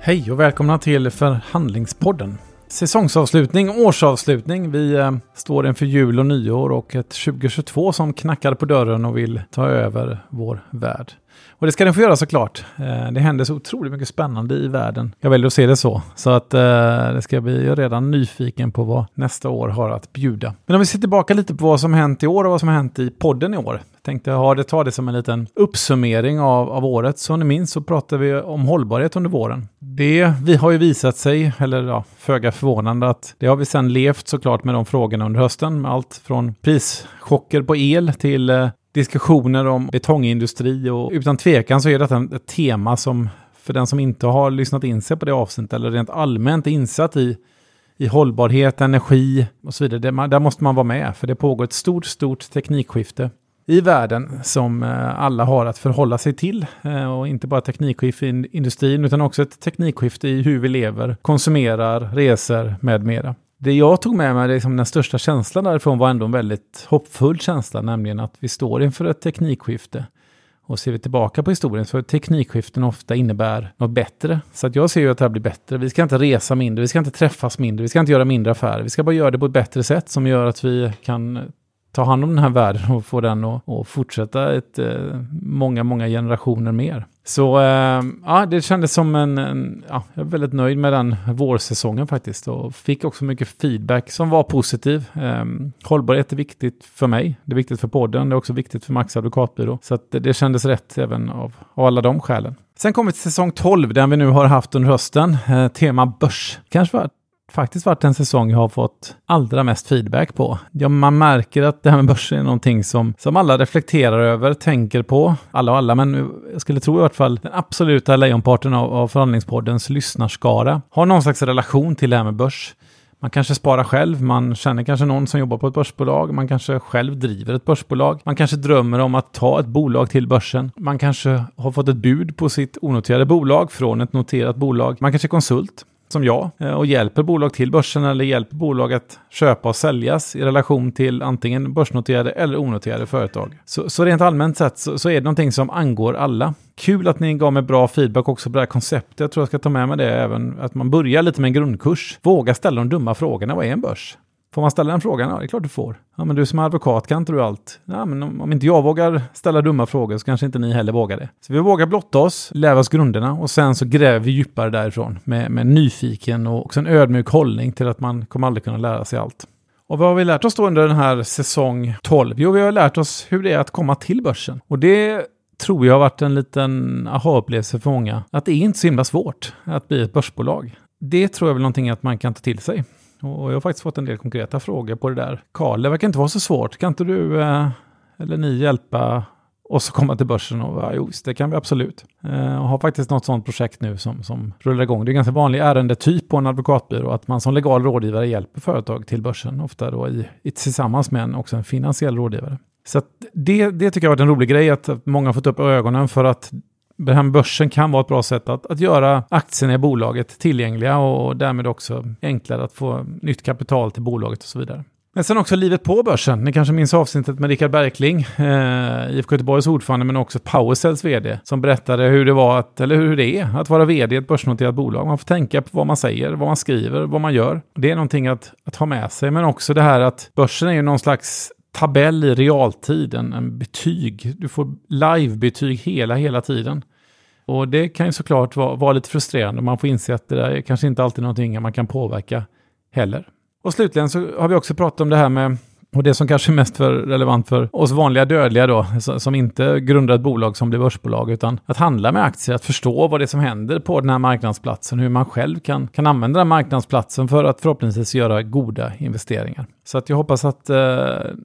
Hej och välkomna till Förhandlingspodden. Säsongsavslutning, årsavslutning. Vi eh, står inför jul och nyår och ett 2022 som knackar på dörren och vill ta över vår värld. Och det ska den få göra såklart. Eh, det händer så otroligt mycket spännande i världen. Jag väljer att se det så. Så att eh, det ska bli jag redan nyfiken på vad nästa år har att bjuda. Men om vi ser tillbaka lite på vad som hänt i år och vad som har hänt i podden i år. Tänkte jag det, ta det som en liten uppsummering av, av året. Som ni minns så pratade vi om hållbarhet under våren. Det vi har ju visat sig, eller ja, föga förvånande, att det har vi sedan levt såklart med de frågorna under hösten. Med allt från prischocker på el till eh, diskussioner om betongindustri och utan tvekan så är detta ett tema som för den som inte har lyssnat in sig på det avsnittet eller rent allmänt insatt i, i hållbarhet, energi och så vidare. Det, där måste man vara med för det pågår ett stort, stort teknikskifte i världen som eh, alla har att förhålla sig till. Eh, och inte bara teknikskifte i industrin utan också ett teknikskifte i hur vi lever, konsumerar, reser med mera. Det jag tog med mig, liksom den största känslan därifrån var ändå en väldigt hoppfull känsla, nämligen att vi står inför ett teknikskifte. Och ser vi tillbaka på historien så teknikskiften ofta innebär något bättre. Så att jag ser ju att det här blir bättre. Vi ska inte resa mindre, vi ska inte träffas mindre, vi ska inte göra mindre affärer. Vi ska bara göra det på ett bättre sätt som gör att vi kan ta hand om den här världen och få den att, att fortsätta ett, eh, många, många generationer mer. Så äh, ja, det kändes som en, en, ja, jag är väldigt nöjd med den vårsäsongen faktiskt och fick också mycket feedback som var positiv. Ähm, hållbarhet är viktigt för mig, det är viktigt för podden, det är också viktigt för Max advokatbyrå. Så att det, det kändes rätt även av, av alla de skälen. Sen kommer vi till säsong 12, den vi nu har haft under hösten. Eh, tema börs. Kanske var faktiskt varit en säsong jag har fått allra mest feedback på. Ja, man märker att det här med börsen är någonting som, som alla reflekterar över, tänker på. Alla och alla, men jag skulle tro i vart fall den absoluta lejonparten av, av förhandlingspoddens lyssnarskara har någon slags relation till det här med börs. Man kanske sparar själv, man känner kanske någon som jobbar på ett börsbolag, man kanske själv driver ett börsbolag, man kanske drömmer om att ta ett bolag till börsen, man kanske har fått ett bud på sitt onoterade bolag från ett noterat bolag, man kanske är konsult, som jag eh, och hjälper bolag till börsen eller hjälper bolag att köpa och säljas i relation till antingen börsnoterade eller onoterade företag. Så, så rent allmänt sett så, så, är det någonting som angår alla. Kul att ni gav mig bra feedback också på det här konceptet. Jag tror jag ska ta med mig det även, att man börjar lite med en grundkurs. Våga ställa de dumma frågorna. Vad är en börs? Får man ställa den frågan? Ja, det är klart du får. Ja, men du som är advokat kan inte du allt. Ja, men om, om, inte jag vågar ställa dumma frågor så kanske inte ni heller vågar det. Så vi vågar blotta oss, lära oss grunderna och sen så gräver vi djupare därifrån med, med nyfiken och också en ödmjuk hållning till att man kommer aldrig kunna lära sig allt. Och vad har vi lärt oss då under den här säsong 12? Jo, vi har lärt oss hur det är att komma till börsen. Och det tror jag har varit en liten aha-upplevelse för många. Att det är inte så himla svårt att bli ett börsbolag. Det tror jag väl någonting att man kan ta till sig. Och jag har faktiskt fått en del konkreta frågor på det där. Karl, det verkar inte vara så svårt. Kan inte du eh, eller ni hjälpa oss att komma till börsen? Och, ja, just det kan vi absolut. Eh, och har faktiskt något sådant projekt nu som, som rullar igång. Det är en ganska vanlig ärendetyp på en advokatbyrå att man som legal rådgivare hjälper företag till börsen. Ofta då i, i tillsammans med en, också en finansiell rådgivare. Så det, det tycker jag har varit en rolig grej att många har fått upp ögonen för att det här med börsen kan vara ett bra sätt att, att göra aktierna i bolaget tillgängliga och därmed också enklare att få nytt kapital till bolaget och så vidare. Men sen också livet på börsen. Ni kanske minns avsnittet med Rickard Berkling, eh, IFK Göteborgs ordförande, men också Powercells vd, som berättade hur det var, att, eller hur det är, att vara vd i ett börsnoterat bolag. Man får tänka på vad man säger, vad man skriver, vad man gör. Det är någonting att, att ha med sig, men också det här att börsen är ju någon slags tabell i realtid, en, en betyg. Du får live-betyg hela, hela tiden. Och det kan ju såklart vara, vara lite frustrerande. Man får inse att det där är kanske inte alltid någonting man kan påverka heller. Och slutligen så har vi också pratat om det här med och det som kanske är mest för relevant för oss vanliga dödliga då, som inte grundar ett bolag som blir börsbolag, utan att handla med aktier, att förstå vad det är som händer på den här marknadsplatsen, hur man själv kan, kan använda den marknadsplatsen för att förhoppningsvis göra goda investeringar. Så att jag hoppas att eh,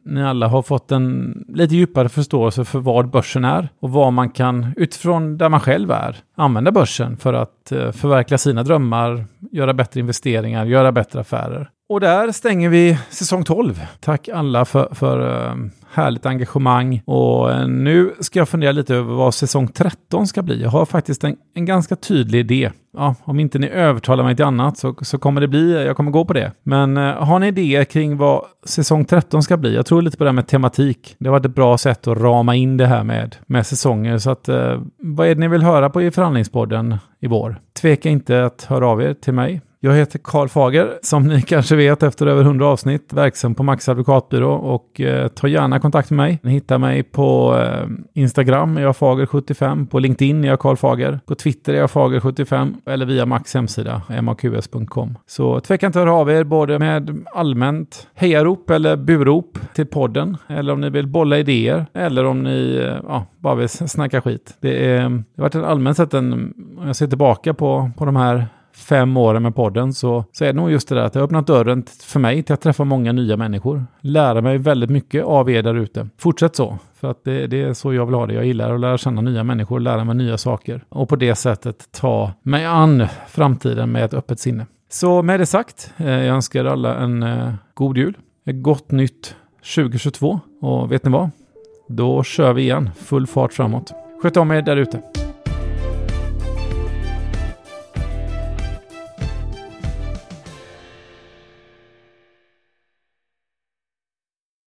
ni alla har fått en lite djupare förståelse för vad börsen är och vad man kan utifrån där man själv är använda börsen för att eh, förverkliga sina drömmar, göra bättre investeringar, göra bättre affärer. Och där stänger vi säsong 12. Tack alla för, för eh, härligt engagemang. Och uh, nu ska jag fundera lite över vad säsong 13 ska bli. Jag har faktiskt en, en ganska tydlig idé. Ja, om inte ni övertalar mig till annat så, så kommer det bli, eh, jag kommer gå på det. Men uh, har ni idéer kring vad säsong 13 ska bli? Jag tror lite på det här med tematik. Det har varit ett bra sätt att rama in det här med, med säsonger. Så att, vad är det ni vill höra på i förhandlingspodden i vår? tveka inte att höra av er till mig. Jag heter Karl Fager, som ni kanske vet efter över 100 avsnitt, verksam på Max advokatbyrå och eh, ta gärna kontakt med mig. Ni hittar mig på eh, Instagram, är jag Fager75, på LinkedIn är jag Karl Fager, på Twitter är jag Fager75 eller via Max hemsida, maqs.com. Så tveka inte att höra av er både med allmänt hejarop eller burop till podden, eller om ni vill bolla idéer, eller om ni eh, ja, bara vill snacka skit. Det, är, det har varit en allmänt sett en, om jag ser tillbaka på, på de här fem åren med podden så, så är det nog just det där att det har öppnat dörren för mig till att träffa många nya människor. Lära mig väldigt mycket av er där ute. Fortsätt så, för att det, det, är så jag vill ha det. Jag gillar att lära känna nya människor, lära mig nya saker och på det sättet ta mig an framtiden med ett öppet sinne. Så med det sagt, eh, jag önskar alla en eh, god jul, ett gott nytt 2022 och vet ni vad? Då kör vi igen, full fart framåt. Sköt om er där ute.